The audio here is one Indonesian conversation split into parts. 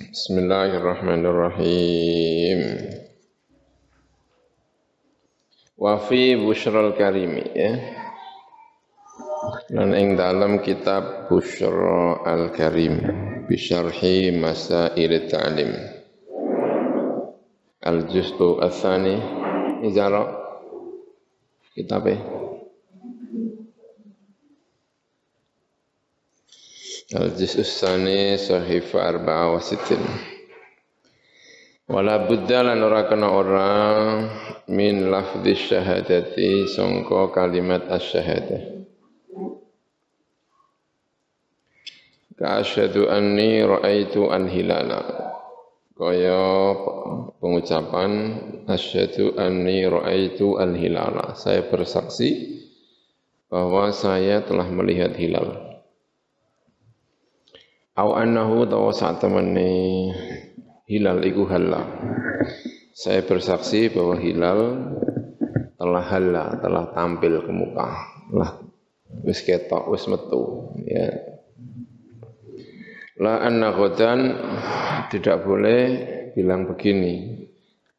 Bismillahirrahmanirrahim. Wa fi busyral karimi ya. Dan ing dalam kitab Busyra al-Karim bisyarhi masail ta'lim. Al-Juz'u al-Thani Izara kitabnya Al-Juz' Sahifa Arba'a wa Sittin Wala budda lan ora kena ora min lafdhi syahadati sangka kalimat asy-syahadah Ka anni ra'aitu kaya pengucapan asyhadu anni ra'aitu al hilala. Saya bersaksi bahwa saya telah melihat hilal Au annahu tawa saat temani hilal iku halal. Saya bersaksi bahwa hilal telah halal, telah tampil ke muka. Lah wis ketok, wis metu, ya. La anna ghadan tidak boleh bilang begini.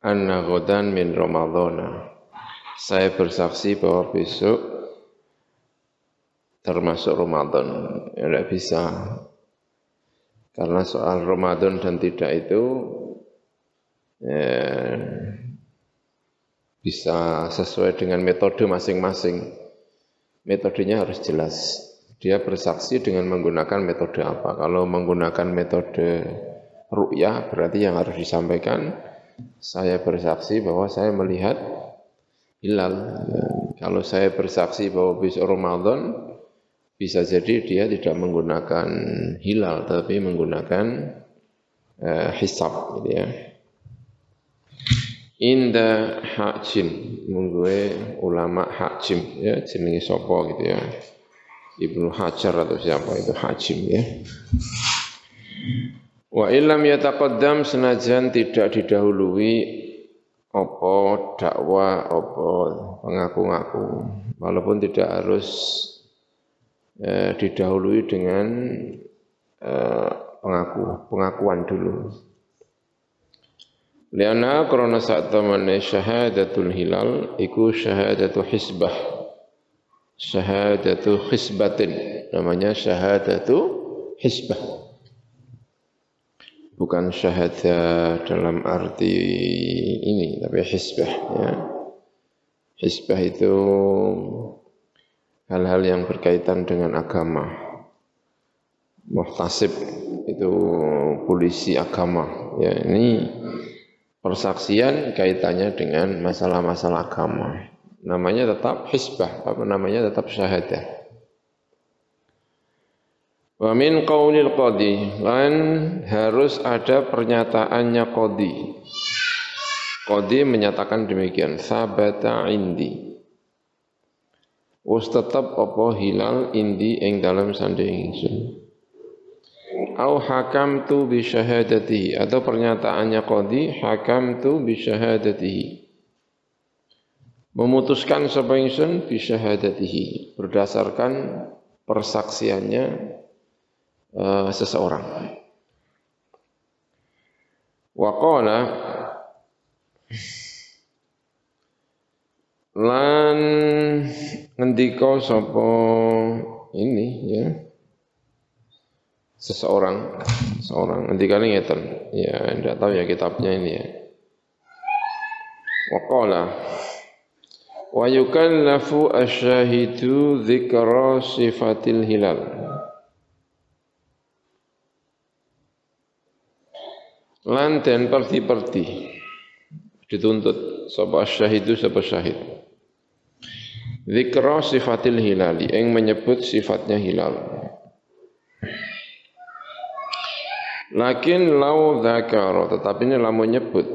Anna ghadan min Ramadhana. Saya bersaksi bahwa besok termasuk Ramadan. Ya tidak bisa. Karena soal Ramadan dan tidak itu ya, bisa sesuai dengan metode masing-masing. Metodenya harus jelas. Dia bersaksi dengan menggunakan metode apa. Kalau menggunakan metode ru'yah berarti yang harus disampaikan saya bersaksi bahwa saya melihat hilal. Kalau saya bersaksi bahwa besok Ramadan, bisa jadi dia tidak menggunakan hilal tapi menggunakan uh, hisab gitu ya. Inda hakjim mungguwe ulama hakjim ya jenenge sapa gitu ya. Ibnu Hajar atau siapa itu hakjim ya. Wa illam yataqaddam senajan tidak didahului apa dakwah apa pengaku-ngaku walaupun tidak harus eh, didahului dengan eh, pengaku, pengakuan dulu. Liana krona saat temane syahadatul hilal iku syahadatu hisbah. Syahadatu hisbatin namanya syahadatu hisbah. Bukan syahadah dalam arti ini tapi hisbah ya. Hisbah itu hal-hal yang berkaitan dengan agama. Muhtasib itu polisi agama. Ya, ini persaksian kaitannya dengan masalah-masalah agama. Namanya tetap hisbah, apa namanya tetap syahadah. Wa min qaulil qadi lan harus ada pernyataannya qadi. Qadi menyatakan demikian, sabata indi. Wis tetep apa hilal indi ing dalam sande ingsun. Au hakam tu bi syahadatihi atau pernyataannya qadi hakam tu bi syahadatihi. Memutuskan sapa ingsun bi syahadatihi berdasarkan persaksiannya uh, seseorang. Wa qala lan ngendika sapa ini ya? Seseorang seorang ngendikane ngeten. Ya ndak tahu ya kitabnya ini ya. Waqala wa yukallafu asyahidu dzikra sifatil hilal. Lan den perti-perti dituntut sapa asyahidu sapa syahid Zikra sifatil hilali yang menyebut sifatnya hilal. Lakin lau dzakara tetapi ini lamun nyebut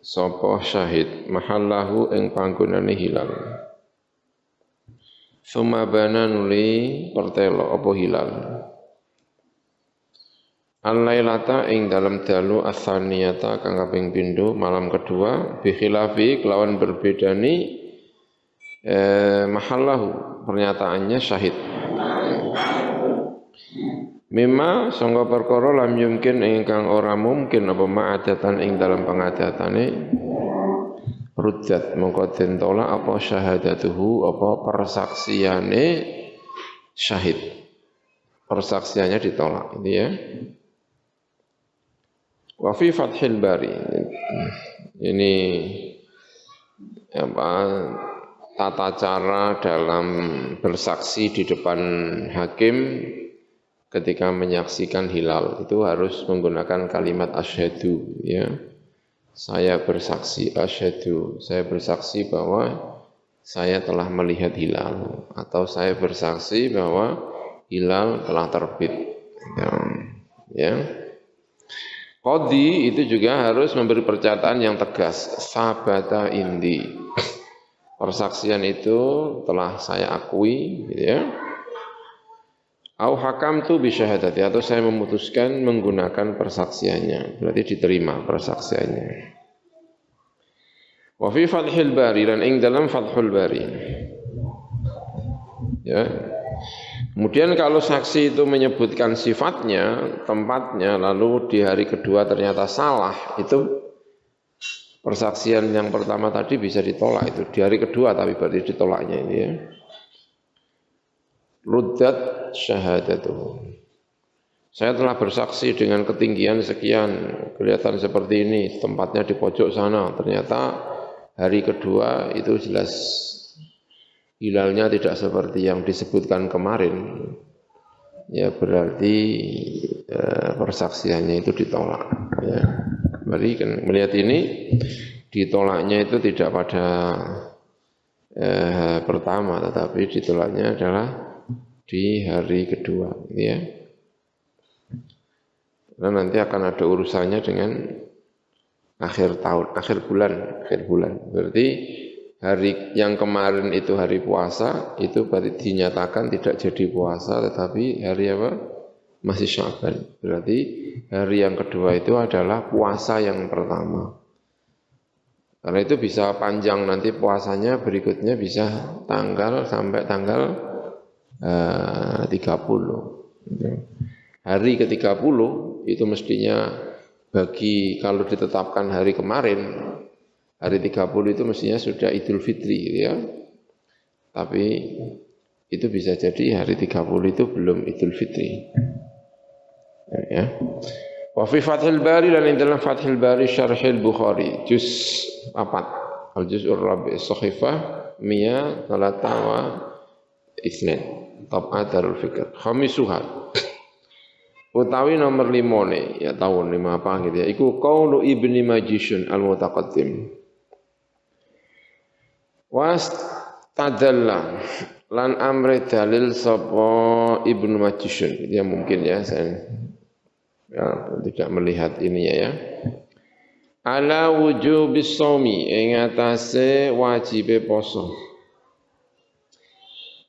sapa syahid mahallahu ing panggonane hilal. Suma bana nuli pertelo apa hilal. Al-lailata ing dalam dalu asaniyata kang kaping pindho malam kedua bi khilafi kelawan berbedani eh, mahallahu pernyataannya syahid. Mima sangka perkara lam yumkin ingkang ora mungkin apa ma'adatan ing dalam pengadatane ruddat mongko den tolak apa syahadatuhu apa persaksiane syahid. Persaksiannya ditolak ini ya. Wa fi fathil bari ini apa tata cara dalam bersaksi di depan hakim ketika menyaksikan hilal itu harus menggunakan kalimat asyhadu ya. Saya bersaksi asyhadu, saya bersaksi bahwa saya telah melihat hilal atau saya bersaksi bahwa hilal telah terbit. Ya. ya. Qadi itu juga harus memberi pernyataan yang tegas, sabata indi. Persaksian itu telah saya akui, gitu ya Au hakam tu bisyahadati atau saya memutuskan menggunakan persaksiannya. Berarti diterima persaksiannya. Wa fi Fathul Bari dan ing dalam Fathul Bari. Ya. Kemudian kalau saksi itu menyebutkan sifatnya, tempatnya, lalu di hari kedua ternyata salah, itu persaksian yang pertama tadi bisa ditolak itu di hari kedua tapi berarti ditolaknya ini ya ruddat syahadatuhu. Saya telah bersaksi dengan ketinggian sekian, kelihatan seperti ini, tempatnya di pojok sana. Ternyata hari kedua itu jelas hilalnya tidak seperti yang disebutkan kemarin. Ya berarti eh, persaksiannya itu ditolak. Ya. Mari kan melihat ini ditolaknya itu tidak pada eh, pertama, tetapi ditolaknya adalah di hari kedua ya. Dan nanti akan ada urusannya dengan akhir tahun, akhir bulan, akhir bulan. Berarti hari yang kemarin itu hari puasa, itu berarti dinyatakan tidak jadi puasa, tetapi hari apa? Masih Syaban. Berarti hari yang kedua itu adalah puasa yang pertama. Karena itu bisa panjang nanti puasanya berikutnya bisa tanggal sampai tanggal Eh, tiga 30. Hari ke-30 itu mestinya bagi kalau ditetapkan hari kemarin, hari 30 itu mestinya sudah Idul Fitri gitu ya. Tapi itu bisa jadi hari 30 itu belum Idul Fitri. Ya. Wa fi Fathil Bari dan dalam Fathil Bari Syarhil Bukhari juz 4 al juz'ur rabi' sahifah mia talata wa isnin. Tab'at darul fikr. Khamisuha. Utawi nomor limone ya tahun lima apa gitu ya iku qaulu ibni majishun al mutaqaddim was tadalla lan amre dalil sapa ibnu majishun. Ya mungkin ya saya ya, tidak melihat ini ya, ala wujubis shaumi ing atase wajibe poso.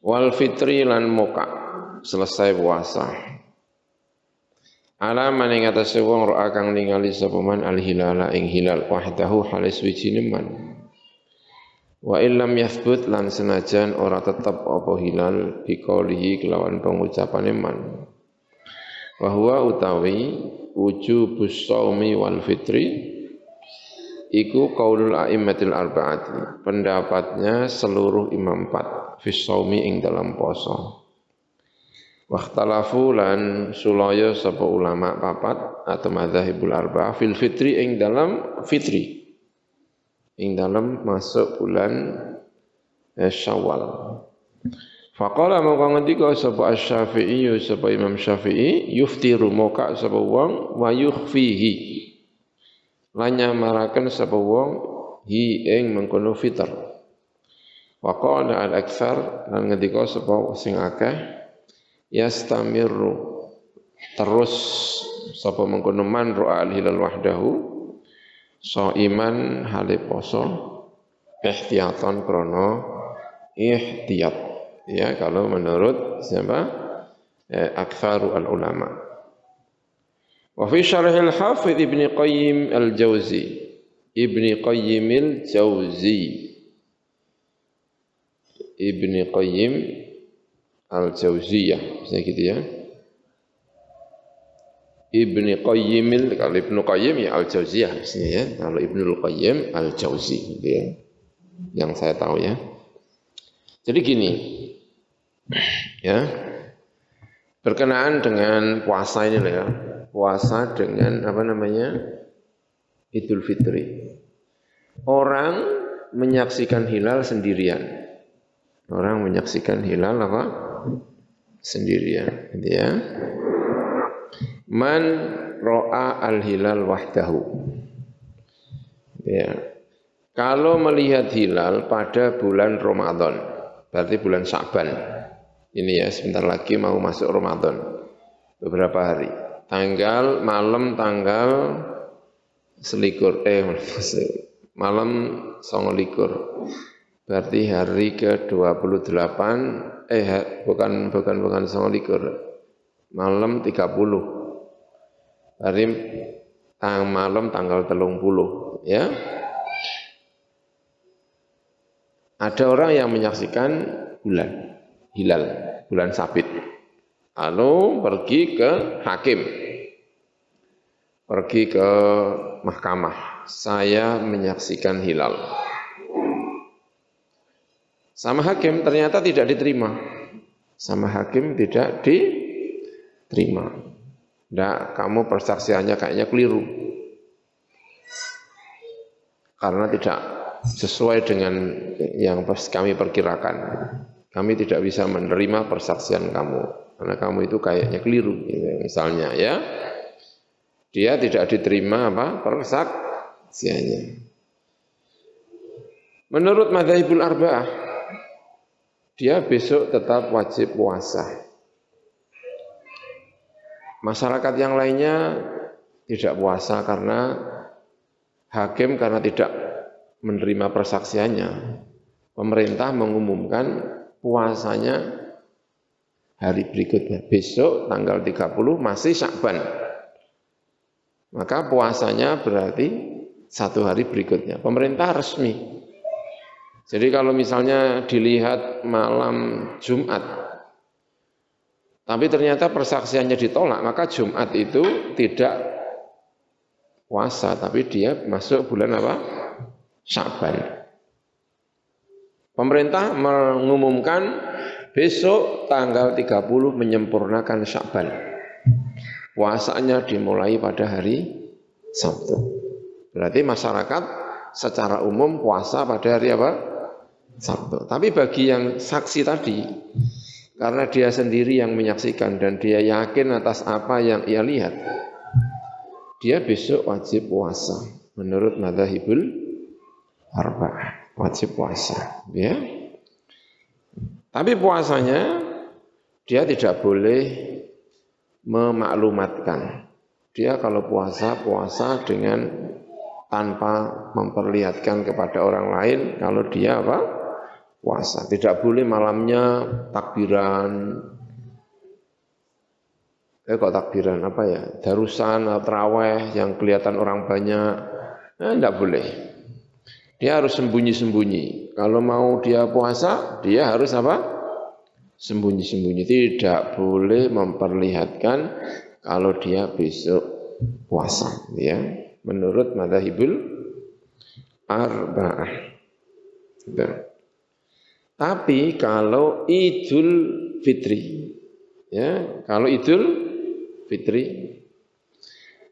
Wal fitri lan muka selesai puasa. Ala man ing atase wong ro kang ningali sapa man al hilala ing hilal wahdahu halis wijine man wa illam yathbut lan senajan ora tetep apa hilal biqaulihi kelawan pengucapane man wa huwa utawi wujubus shaumi wal fitri iku qaulul a'immatil arba'ati pendapatnya seluruh imam empat fi ing dalam poso. Wakhtalafu lan sulaya sapa ulama papat atau madzhabul arba'ah fil fitri ing dalam fitri. Ing dalam masuk bulan eh, Syawal. Faqala mongko ngendika sapa Asy-Syafi'i sapa Imam Syafi'i yuftiru moka sapa wong wa yukhfihi. Lan nyamaraken sapa wong hi ing mengkono fitr wa qala al aktsar lan ngendika sapa sing akeh yastamiru terus sapa mengkono man al hilal wahdahu iman hale poso krono ihtiyat ya kalau menurut siapa eh, aktsaru al ulama Wa fi syarhil Hafidh Ibnu Qayyim Al-Jauzi. Ibnu Qayyim Al-Jauzi. Ibnu Qayyim Al-Jauziyah, bisa gitu ya. Ibnu Qayyim kalau Ibnu Qayyim ya Al-Jauziyah ya. Kalau Ibnu Qayyim Al-Jauzi gitu ya. Yang saya tahu ya. Jadi gini. Ya. Berkenaan dengan puasa ini ya. Puasa dengan apa namanya? Idul Fitri. Orang menyaksikan hilal sendirian. Orang menyaksikan hilal apa? Sendirian, gitu ya. Man ro'a al-hilal wahdahu. Ya. Kalau melihat hilal pada bulan Ramadan, berarti bulan Sa'ban. Ini ya, sebentar lagi mau masuk Ramadan. Beberapa hari. Tanggal, malam tanggal selikur, eh malam songolikur. Berarti hari ke-28, eh bukan bukan bukan songolikur. Malam 30 hari tang malam tanggal telung puluh ya ada orang yang menyaksikan bulan hilal bulan sabit. Lalu pergi ke hakim. Pergi ke mahkamah. Saya menyaksikan hilal. Sama hakim ternyata tidak diterima. Sama hakim tidak diterima. Tidak, kamu persaksiannya kayaknya keliru. Karena tidak sesuai dengan yang kami perkirakan. Kami tidak bisa menerima persaksian kamu. Karena kamu itu kayaknya keliru. Gitu, misalnya ya. Dia tidak diterima apa persaksiannya. Menurut Madhabul Arba'ah, dia besok tetap wajib puasa. Masyarakat yang lainnya tidak puasa karena hakim karena tidak menerima persaksiannya. Pemerintah mengumumkan puasanya hari berikutnya. Besok tanggal 30 masih Syakban. Maka puasanya berarti satu hari berikutnya. Pemerintah resmi. Jadi kalau misalnya dilihat malam Jumat tapi ternyata persaksiannya ditolak, maka Jumat itu tidak puasa, tapi dia masuk bulan apa? Syaban. Pemerintah mengumumkan besok tanggal 30 menyempurnakan Syaban. Puasanya dimulai pada hari Sabtu. Berarti masyarakat secara umum puasa pada hari apa? Sabtu. Tapi bagi yang saksi tadi, karena dia sendiri yang menyaksikan dan dia yakin atas apa yang ia lihat. Dia besok wajib puasa menurut madhabul arba'ah. Wajib puasa, ya. Tapi puasanya dia tidak boleh memaklumatkan. Dia kalau puasa, puasa dengan tanpa memperlihatkan kepada orang lain kalau dia apa? puasa. Tidak boleh malamnya takbiran. Eh kok takbiran apa ya? Darusan atau terawih yang kelihatan orang banyak. Eh, tidak boleh. Dia harus sembunyi-sembunyi. Kalau mau dia puasa, dia harus apa? Sembunyi-sembunyi. Tidak boleh memperlihatkan kalau dia besok puasa. Ya, menurut madhabul arba'ah. Gitu. Tapi kalau Idul Fitri, ya, kalau Idul Fitri,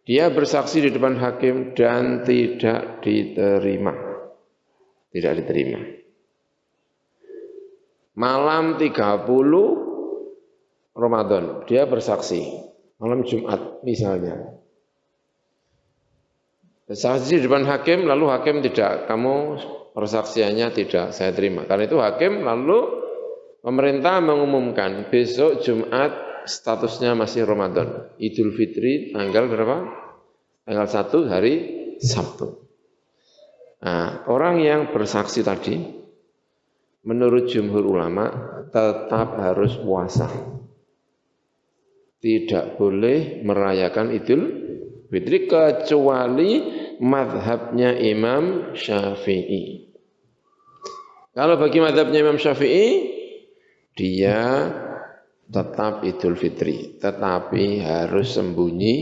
dia bersaksi di depan hakim dan tidak diterima. Tidak diterima. Malam 30 Ramadan, dia bersaksi. Malam Jumat misalnya. Bersaksi di depan hakim, lalu hakim tidak, kamu persaksiannya tidak saya terima. Karena itu hakim lalu pemerintah mengumumkan besok Jumat statusnya masih Ramadan. Idul Fitri tanggal berapa? Tanggal 1 hari Sabtu. Nah, orang yang bersaksi tadi menurut jumhur ulama tetap harus puasa. Tidak boleh merayakan Idul Fitri kecuali madhabnya Imam Syafi'i. Kalau bagi madhabnya Imam Syafi'i, dia tetap Idul Fitri, tetapi harus sembunyi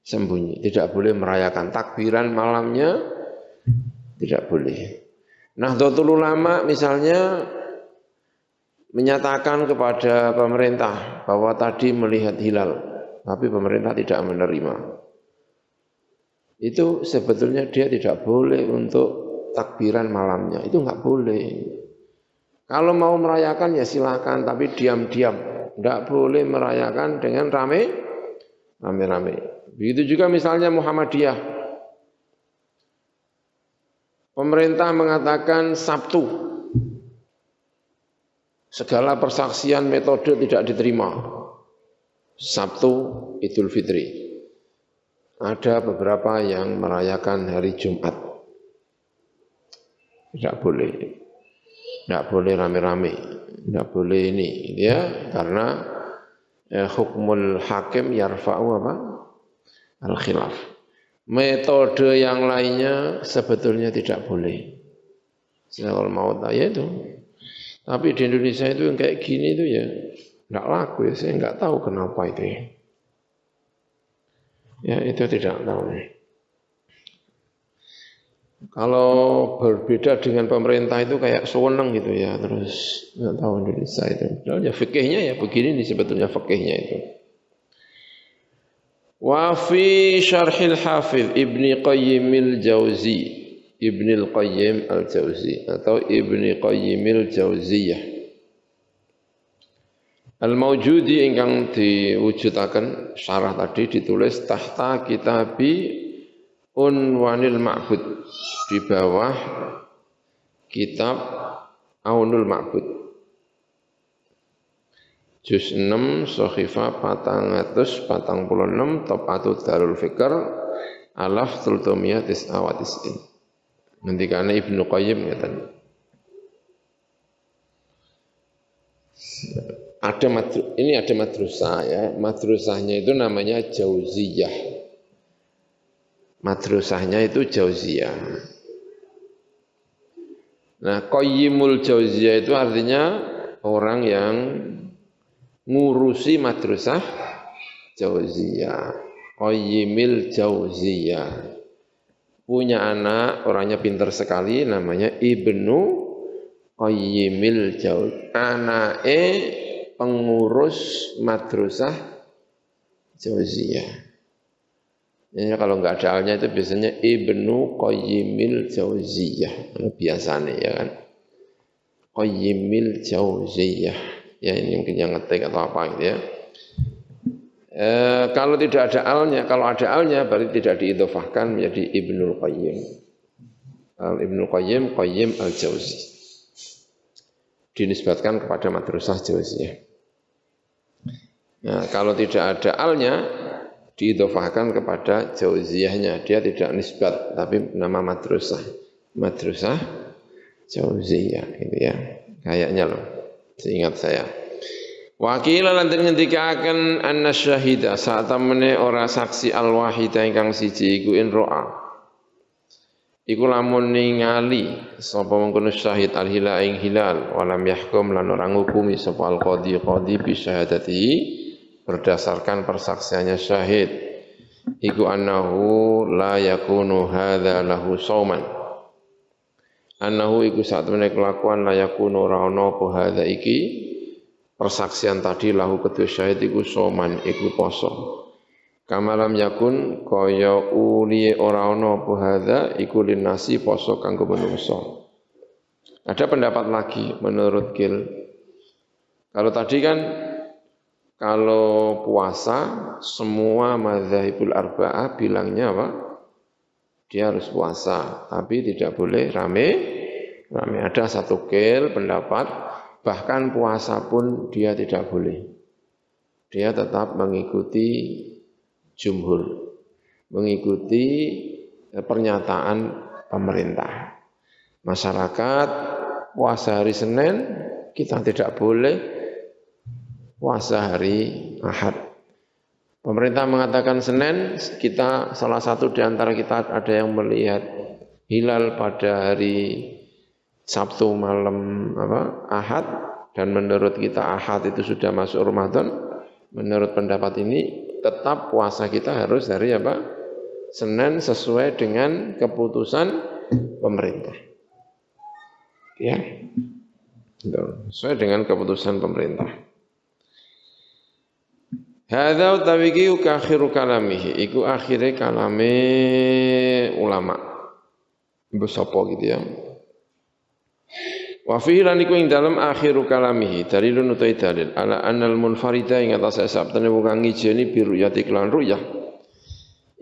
sembunyi. Tidak boleh merayakan takbiran malamnya, tidak boleh. Nah, Nahdlatul Ulama misalnya menyatakan kepada pemerintah bahwa tadi melihat hilal, tapi pemerintah tidak menerima. Itu sebetulnya dia tidak boleh untuk takbiran malamnya, itu enggak boleh. Kalau mau merayakan ya silakan, tapi diam-diam. Enggak boleh merayakan dengan rame, rame-rame. Begitu juga misalnya Muhammadiyah. Pemerintah mengatakan Sabtu. Segala persaksian metode tidak diterima. Sabtu Idul Fitri. Ada beberapa yang merayakan hari Jumat. Tidak boleh. Tidak boleh rame-rame, tidak boleh ini, ya karena eh, hukmul hakim yarfa'u apa? Al khilaf. Metode yang lainnya sebetulnya tidak boleh. Saya kalau mau tanya itu. Tapi di Indonesia itu yang kayak gini itu ya nggak laku ya. Saya nggak tahu kenapa itu ya. Ya itu tidak tahu. Ya. Kalau berbeda dengan pemerintah itu kayak sewenang gitu ya, terus nggak tahu Indonesia itu. Padahal ya fikihnya ya begini nih sebetulnya fikihnya itu. Wa fi syarhil hafiz Ibni Qayyimil Jauzi Ibni Qayyim Al-Jauzi atau Ibni Qayyimil Jauziyah Al-Mawjudi ingkang diwujudaken syarah tadi ditulis tahta kitabi Unwanil Ma'bud. Di bawah kitab Aunul Ma'bud. Juz 6 Sohifa Patangatus Patang puluh enam Topatu Darul Fikr Alaf Tultumiyah Tis'awatisin Nantikannya Ibnu Qayyim tadi. ada madru, ini ada madrasah ya madrasahnya itu namanya Jauziyah madrasahnya itu Jauziyah. Nah, Qayyimul Jauziyah itu artinya orang yang ngurusi madrasah Jauziyah. Qayyimil Jauziyah. Punya anak, orangnya pintar sekali, namanya Ibnu Qayyimil Jauziyah. Anaknya pengurus madrasah Jauziyah. Ya, kalau nggak ada alnya itu biasanya Ibnu Qayyimil Jauziyah. Biasanya ya kan. Qayyimil Jauziyah. Ya ini mungkin yang ngetik atau apa gitu ya. E, kalau tidak ada alnya, kalau ada alnya berarti tidak diidofahkan menjadi Ibnu Qayyim. Al Ibnu Qayyim, Qayyim al Jauzi. Dinisbatkan kepada madrasah Jauziyah. Nah, kalau tidak ada alnya, diidofahkan kepada jauziyahnya. Dia tidak nisbat, tapi nama madrasah. Madrasah jauziyah, gitu ya. Kayaknya loh, seingat saya. Wakila lantin akan anna syahida saat temene ora saksi al wahida ingkang siji iku in ro'a. Iku lamun ningali sapa mengkono syahid al hilal ing hilal walam yahkum lan ora ngukumi sapa al qadi qadi bi syahadati berdasarkan persaksiannya syahid iku annahu la yakunu hadza lahu sauman annahu iku saat temene kelakuan la yakunu ora ana apa iki persaksian tadi lahu kedua syahid iku sauman iku poso. Kamalam yakun kaya uli ora ana apa hadza iku linasi poso kanggo menungso. Ada pendapat lagi menurut Gil. Kalau tadi kan kalau puasa, semua mazhabul arba'ah bilangnya apa? Dia harus puasa, tapi tidak boleh rame. Rame ada satu kil pendapat, bahkan puasa pun dia tidak boleh. Dia tetap mengikuti jumhur, mengikuti eh, pernyataan pemerintah. Masyarakat puasa hari Senin kita tidak boleh puasa hari Ahad. Pemerintah mengatakan Senin, kita salah satu di antara kita ada yang melihat hilal pada hari Sabtu malam apa Ahad dan menurut kita Ahad itu sudah masuk Ramadan. Menurut pendapat ini tetap puasa kita harus dari apa? Senin sesuai dengan keputusan pemerintah. Ya. Sesuai dengan keputusan pemerintah. Hadza utawi iki akhiru kalamihi, iku akhire kalame ulama. Ibu sapa gitu ya. Wa fihi lan iku ing dalem akhiru kalamihi dalilun utai dalil ala annal munfarida ing atas sabtane wong kang ngijeni biru yati kelan ruyah.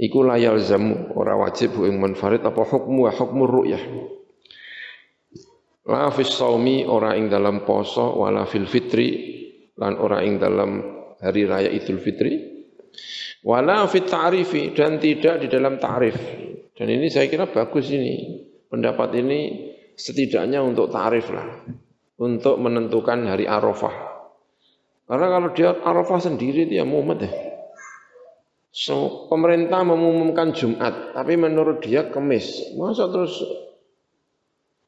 Iku layal zamu ora wajib ing munfarid apa hukmu wa hukmu ruyah. La saumi ora ing dalam poso wala fil fitri lan ora ing dalam hari raya Idul Fitri wala fit ta'rifi dan tidak di dalam ta'rif. Dan ini saya kira bagus ini. Pendapat ini setidaknya untuk ta'rif lah. Untuk menentukan hari Arafah. Karena kalau dia Arafah sendiri dia mumet ya. So, pemerintah mengumumkan Jumat, tapi menurut dia kemis. Masa terus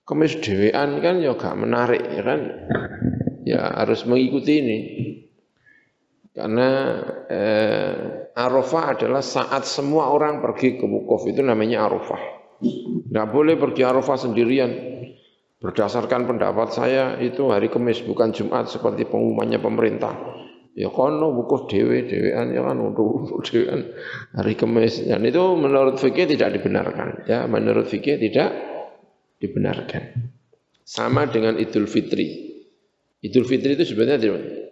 kemis dewean kan ya gak menarik ya kan. Ya harus mengikuti ini. Karena eh, Arafah adalah saat semua orang pergi ke wukuf itu namanya Arafah. Tidak boleh pergi Arafah sendirian. Berdasarkan pendapat saya itu hari Kamis bukan Jumat seperti pengumumannya pemerintah. Ya kono wukuf dewe dewean ya kan untuk dewean hari Kamis dan itu menurut fikih tidak dibenarkan ya menurut fikih tidak dibenarkan. Sama dengan Idul Fitri. Idul Fitri itu sebenarnya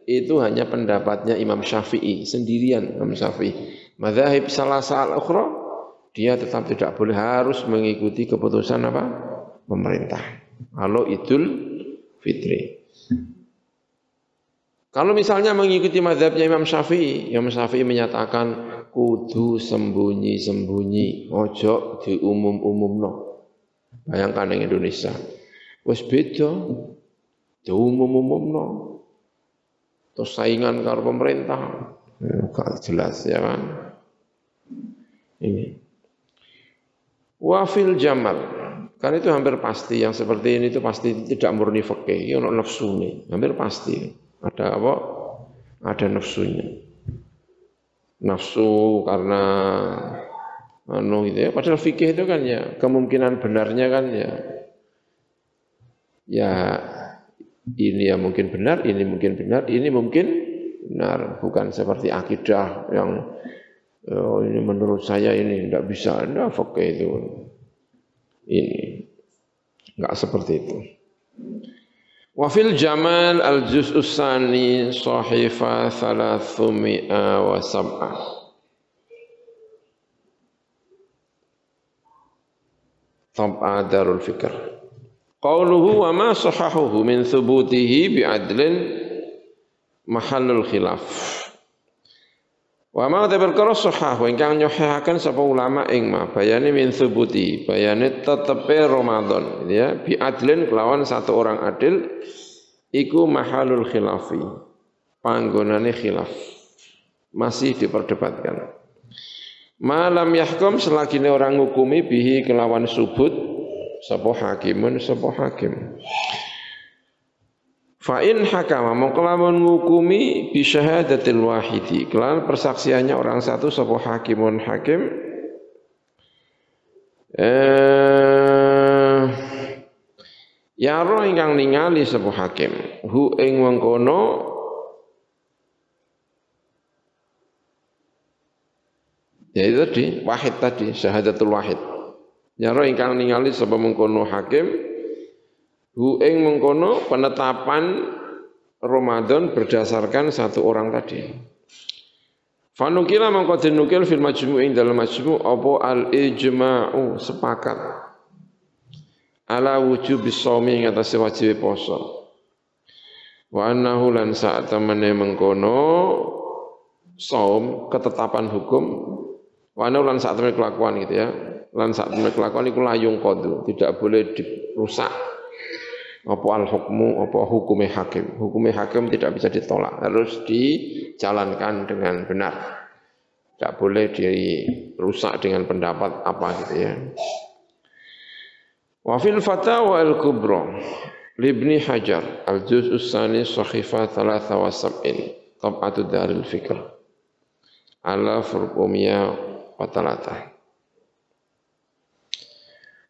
itu hanya pendapatnya Imam Syafi'i sendirian Imam Syafi'i. Madzhab salah al ukhra dia tetap tidak boleh harus mengikuti keputusan apa? pemerintah. Kalau Idul Fitri. Kalau misalnya mengikuti madhabnya Imam Syafi'i, Imam Syafi'i menyatakan kudu sembunyi-sembunyi, ojo diumum-umumno. Bayangkan yang Indonesia. Wes beda. Diumum-umumno terus saingan karo pemerintah. Ya, gak jelas ya kan? Ini. Wafil jamal. Kan itu hampir pasti yang seperti ini itu pasti tidak murni fakih. Ya nafsu nih hampir pasti. Ada apa? Ada nafsunya. Nafsu karena anu gitu ya. Padahal fikih itu kan ya kemungkinan benarnya kan ya ya ini yang mungkin benar, ini mungkin benar, ini mungkin benar, bukan seperti akidah yang oh, ini menurut saya ini tidak bisa, tidak fakih itu. Ini enggak seperti itu. Wafil Jamal al juz usani sahifa thalathumia wa sab'ah. Tab'a Darul Fikr. Qauluhu wa ma sahahuhu min thubutihi bi'adlin mahallul khilaf. Wa ma ta perkara sahah ingkang nyohahaken sapa ulama ing ma bayane min thubuti bayane tetepe Ramadan ya bi'adlin kelawan satu orang adil iku mahalul khilafi panggonane khilaf masih diperdebatkan malam yahkum selagi orang ngukumi bihi kelawan subut sapa hakimun sapa hakim. Fa in hakama mongko lamun ngukumi bi syahadatil wahidi. Kelan persaksiannya orang satu sapa hakimun hakim. Eh ya roh ingkang ningali sapa hakim. Hu ing mengkono ya itu tadi wahid tadi syahadatul wahid Nyaro ingkang ningali sapa mengkono hakim hu ing mengkono penetapan Ramadan berdasarkan satu orang tadi. Fanukila mangko dinukil fil majmu' ing dalam majmu' apa al ijma'u sepakat ala wujub shaumi ing atas wajib poso. Wa annahu lan saat temene mengkono saum ketetapan hukum wa annahu lan saat temene kelakuan gitu ya lan sak temene kelakuan iku layung qadu, tidak boleh dirusak. Apa al hukmu, apa hukumnya hakim. Hukumnya hakim tidak bisa ditolak, harus dijalankan dengan benar. Tidak boleh dirusak dengan pendapat apa gitu ya. Wa fil fatawa al kubra Libni Hajar al juz usani sahifa thalatha wa sab'in tab'atu daril fikr ala furqumia watalata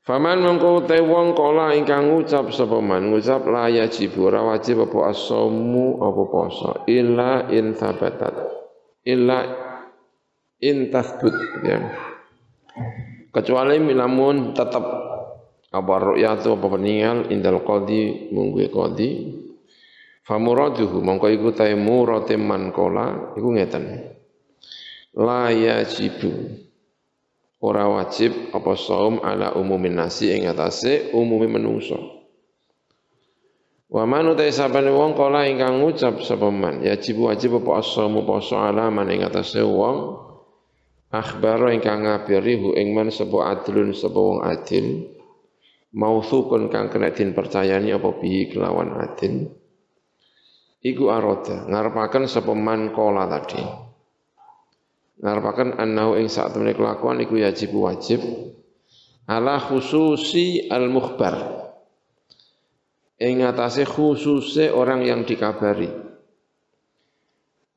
Faman mengko te wong ingkang ngucap sapa man? Ngucap la yajib ora wajib apa asomu apa poso. Illa in thabatat. Illa in tathbut ya. Kecuali milamun tetap apa ru'yatu apa peninggal indal qadi munggu qadi. Famuraduhu mongko iku ta man kala iku ngeten. La yajibu ora wajib apa saum ala umumin nasi ing atase umumi menungso. Wa man utai sabane wong kala ingkang ngucap sapa man yajib wajib apa asamu poso ala man ing atase wong. Akhbar ingkang ngabari hu ing man sapa adlun sapa wong adil. Mausukun kang kena din percayani apa bi kelawan adil. Iku aroda ngarepaken sapa man kala tadi ngarepaken annahu ing sak temene kelakuan iku wajib wajib ala khususi al mukhbar ing atase khususe orang yang dikabari.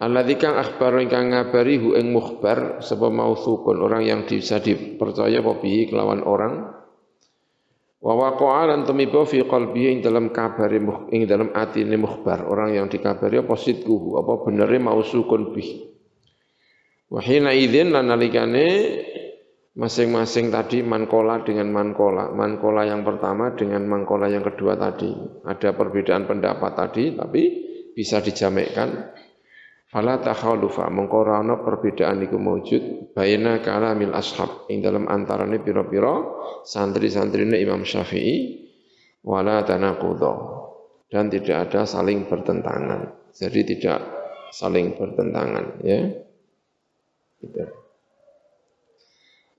Alladzi kang akhbar ingkang ngabari hu ing mukhbar sapa mausukun orang yang bisa dipercaya apa bihi kelawan orang. Wa waqa'a lan tumiba fi qalbihi ing dalam kabari ing dalam atine mukhbar orang yang dikabari apa sidquhu apa benere mausukun bihi Wahina idin lan nalikane masing-masing tadi mankola dengan mankola. Mankola yang pertama dengan mankola yang kedua tadi. Ada perbedaan pendapat tadi tapi bisa dijamekkan. Fala takhalufa mengkorano perbedaan iku maujud baina kalamil ashab ing dalam antarane pira-pira santri-santrine Imam Syafi'i wala tanaqudha dan tidak ada saling bertentangan. Jadi tidak saling bertentangan ya. Gitu.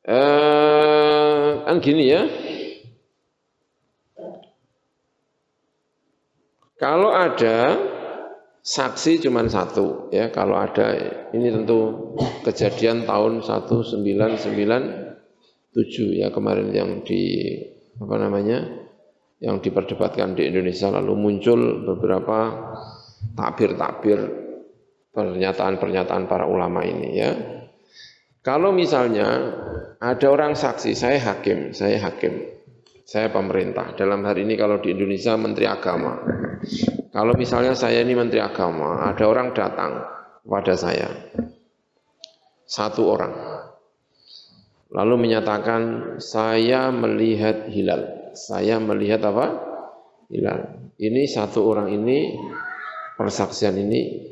Eh, kan gini ya. Kalau ada saksi cuma satu, ya kalau ada ini tentu kejadian tahun 1997 ya kemarin yang di apa namanya yang diperdebatkan di Indonesia lalu muncul beberapa takbir-takbir pernyataan-pernyataan para ulama ini ya kalau misalnya ada orang saksi, saya hakim, saya hakim, saya pemerintah. Dalam hari ini kalau di Indonesia Menteri Agama. Kalau misalnya saya ini Menteri Agama, ada orang datang pada saya, satu orang, lalu menyatakan saya melihat hilal. Saya melihat apa? Hilal. Ini satu orang ini persaksian ini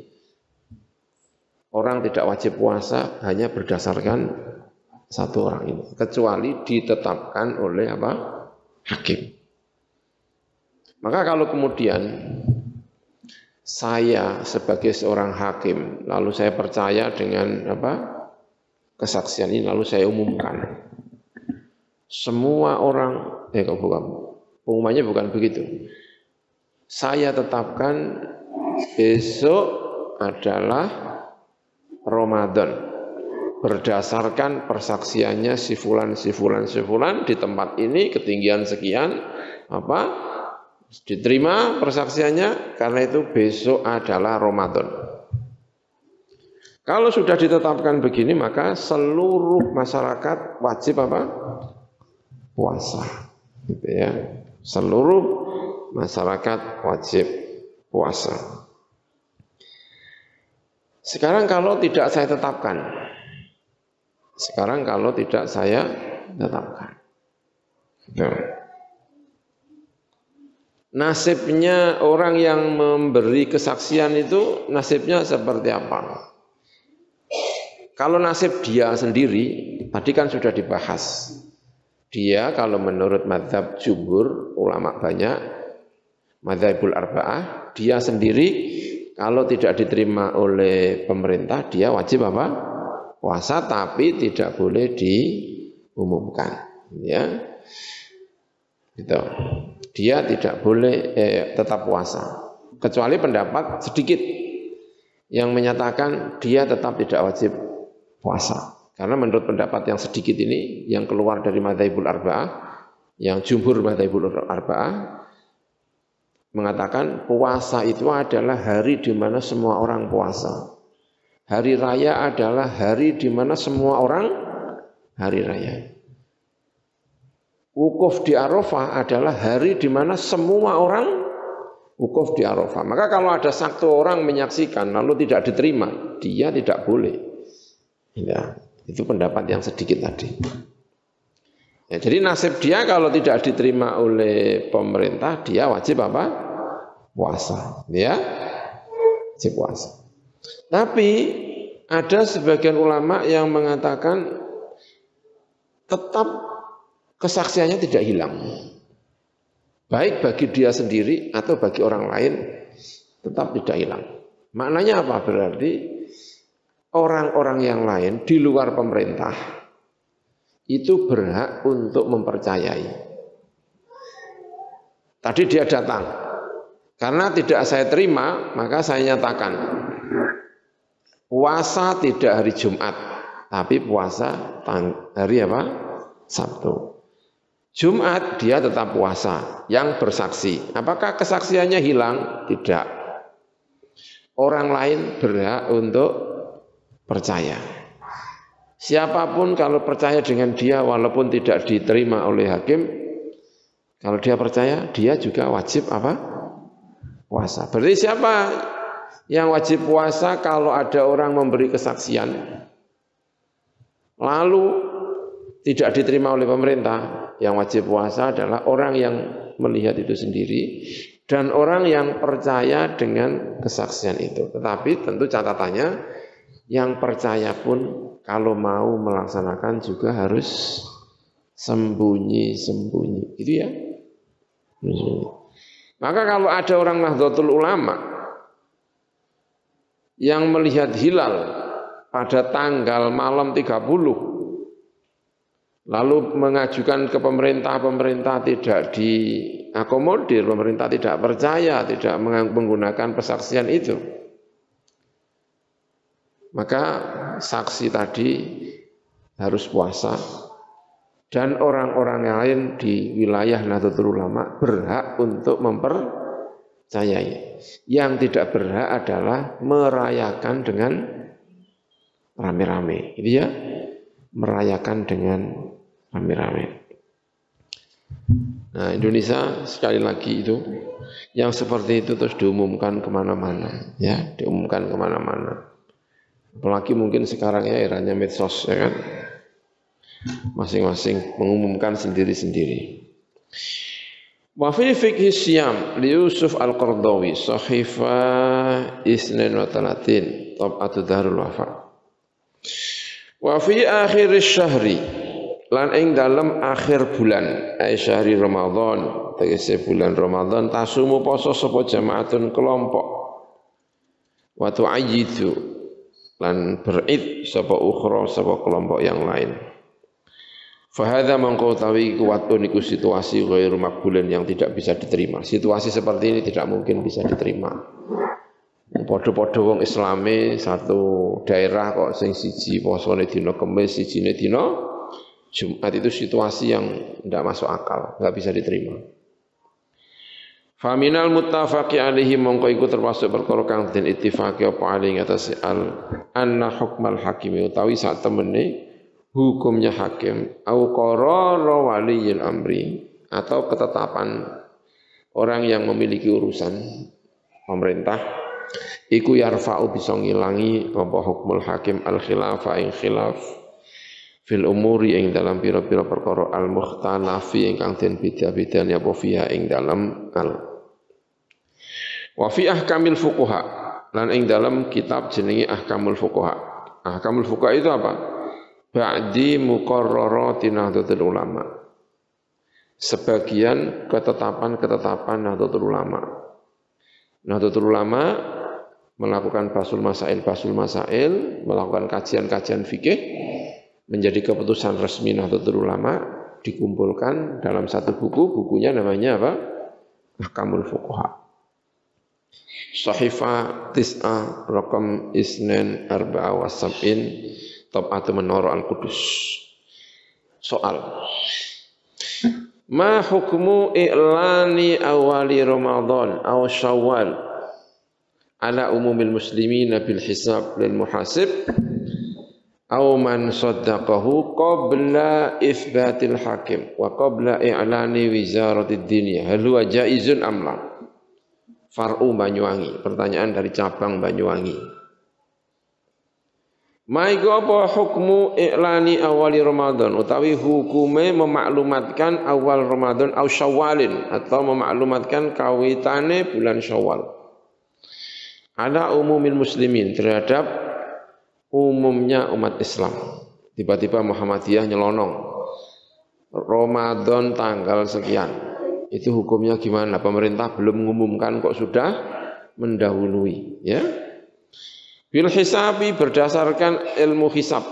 orang tidak wajib puasa hanya berdasarkan satu orang ini kecuali ditetapkan oleh apa? Hakim. Maka kalau kemudian saya sebagai seorang hakim lalu saya percaya dengan apa? Kesaksian ini lalu saya umumkan. Semua orang eh kok bukan? Pengumumannya bukan begitu. Saya tetapkan besok adalah Ramadan berdasarkan persaksiannya si fulan si fulan si fulan di tempat ini ketinggian sekian apa diterima persaksiannya karena itu besok adalah Ramadan. Kalau sudah ditetapkan begini maka seluruh masyarakat wajib apa? puasa. Gitu ya. Seluruh masyarakat wajib puasa. Sekarang kalau tidak saya tetapkan, sekarang kalau tidak saya tetapkan. Nasibnya orang yang memberi kesaksian itu nasibnya seperti apa? Kalau nasib dia sendiri, tadi kan sudah dibahas. Dia kalau menurut madhab jumhur, ulama banyak, madhabul arba'ah, dia sendiri kalau tidak diterima oleh pemerintah, dia wajib apa? Puasa tapi tidak boleh diumumkan. Ya, gitu. Dia tidak boleh eh, tetap puasa, kecuali pendapat sedikit yang menyatakan dia tetap tidak wajib puasa. Karena menurut pendapat yang sedikit ini, yang keluar dari madhabul arba'ah, yang jumhur madhabul arba'ah, mengatakan puasa itu adalah hari di mana semua orang puasa. Hari raya adalah hari di mana semua orang hari raya. Wukuf di Arafah adalah hari di mana semua orang wukuf di Arafah. Maka kalau ada satu orang menyaksikan lalu tidak diterima, dia tidak boleh. Ya, itu pendapat yang sedikit tadi. Ya, jadi nasib dia kalau tidak diterima oleh pemerintah, dia wajib apa? Puasa. Ya, wajib puasa. Tapi ada sebagian ulama yang mengatakan tetap kesaksiannya tidak hilang. Baik bagi dia sendiri atau bagi orang lain tetap tidak hilang. Maknanya apa? Berarti orang-orang yang lain di luar pemerintah itu berhak untuk mempercayai. Tadi dia datang, karena tidak saya terima, maka saya nyatakan puasa tidak hari Jumat, tapi puasa hari apa? Sabtu. Jumat dia tetap puasa yang bersaksi. Apakah kesaksiannya hilang? Tidak. Orang lain berhak untuk percaya. Siapa pun kalau percaya dengan dia walaupun tidak diterima oleh hakim, kalau dia percaya, dia juga wajib apa? Puasa. Berarti siapa yang wajib puasa kalau ada orang memberi kesaksian? Lalu tidak diterima oleh pemerintah, yang wajib puasa adalah orang yang melihat itu sendiri dan orang yang percaya dengan kesaksian itu. Tetapi tentu catatannya yang percaya pun kalau mau melaksanakan juga harus sembunyi-sembunyi. Gitu ya. Maka kalau ada orang Nahdlatul Ulama yang melihat hilal pada tanggal malam 30 Lalu mengajukan ke pemerintah, pemerintah tidak diakomodir, pemerintah tidak percaya, tidak menggunakan persaksian itu. Maka saksi tadi harus puasa dan orang-orang yang lain di wilayah Nahdlatul Ulama berhak untuk mempercayai. Yang tidak berhak adalah merayakan dengan rame-rame. Itu ya, merayakan dengan rame-rame. Nah Indonesia sekali lagi itu yang seperti itu terus diumumkan ke mana-mana, ya diumumkan ke mana-mana. Apalagi mungkin sekarang ya eranya medsos ya kan, masing-masing mengumumkan sendiri-sendiri. Wa fi fikhi siyam li Yusuf Al-Qardawi sahifa isnin wa talatin tab'atu darul wafa. Wa akhir syahri lan ing dalam akhir bulan ai syahri Ramadan tegese bulan Ramadan tasumu poso sapa jamaatun kelompok wa tu'ayyidu lan berid sapa ukhra sapa kelompok yang lain Fahadha mangkau tawi kuwat niku situasi ghairu makbulan yang tidak bisa diterima. Situasi seperti ini tidak mungkin bisa diterima. Podo-podo wong Islami satu daerah kok sing siji posone dina Kamis, sijine dina Jumat itu situasi yang tidak masuk akal, nggak bisa diterima. Faminal muttafaqi alaihi mongko iku termasuk perkara kang den ittifaqi apa ali atas al anna hukmal hakim utawi sak temene hukumnya hakim au qarara waliyil amri atau ketetapan orang yang memiliki urusan pemerintah iku yarfa'u bisa ngilangi apa hukmul hakim al khilafa ing khilaf fil umuri ing dalam pira-pira perkara al mukhtalafi ingkang den beda-bedane apa fiha ing dalam al wa fi ahkamil fuqaha lan ing dalam kitab jenenge ahkamul fuqaha ahkamul fuqaha itu apa ba'di muqarrarati nahdlatul ulama sebagian ketetapan-ketetapan Nahdlatul Ulama. Nahdlatul Ulama melakukan basul masail basul masail, melakukan kajian-kajian fikih menjadi keputusan resmi Nahdlatul Ulama dikumpulkan dalam satu buku, bukunya namanya apa? Ahkamul Fuqaha. Sahifa Tis'a Rakam Isnen Arba'a wa Sab'in. Tab'atu Menoro Al-Qudus. Soal. Ma hukmu i'lani awali Ramadan aw Syawal? Ala umumil muslimin bil hisab lil muhasib. Au man saddaqahu qabla itsbatil hakim wa qabla i'lani wizaratid dunya hal huwa jaizun am la far'u Banyuwangi pertanyaan dari cabang Banyuwangi Maiku apa hukmu i'lani awali Ramadan utawi hukume memaklumatkan awal Ramadan au Syawalin atau memaklumatkan kawitane bulan Syawal ala umumil muslimin terhadap umumnya umat Islam. Tiba-tiba Muhammadiyah nyelonong. Ramadan tanggal sekian. Itu hukumnya gimana? Pemerintah belum mengumumkan kok sudah mendahului, ya. Bil hisabi berdasarkan ilmu hisab.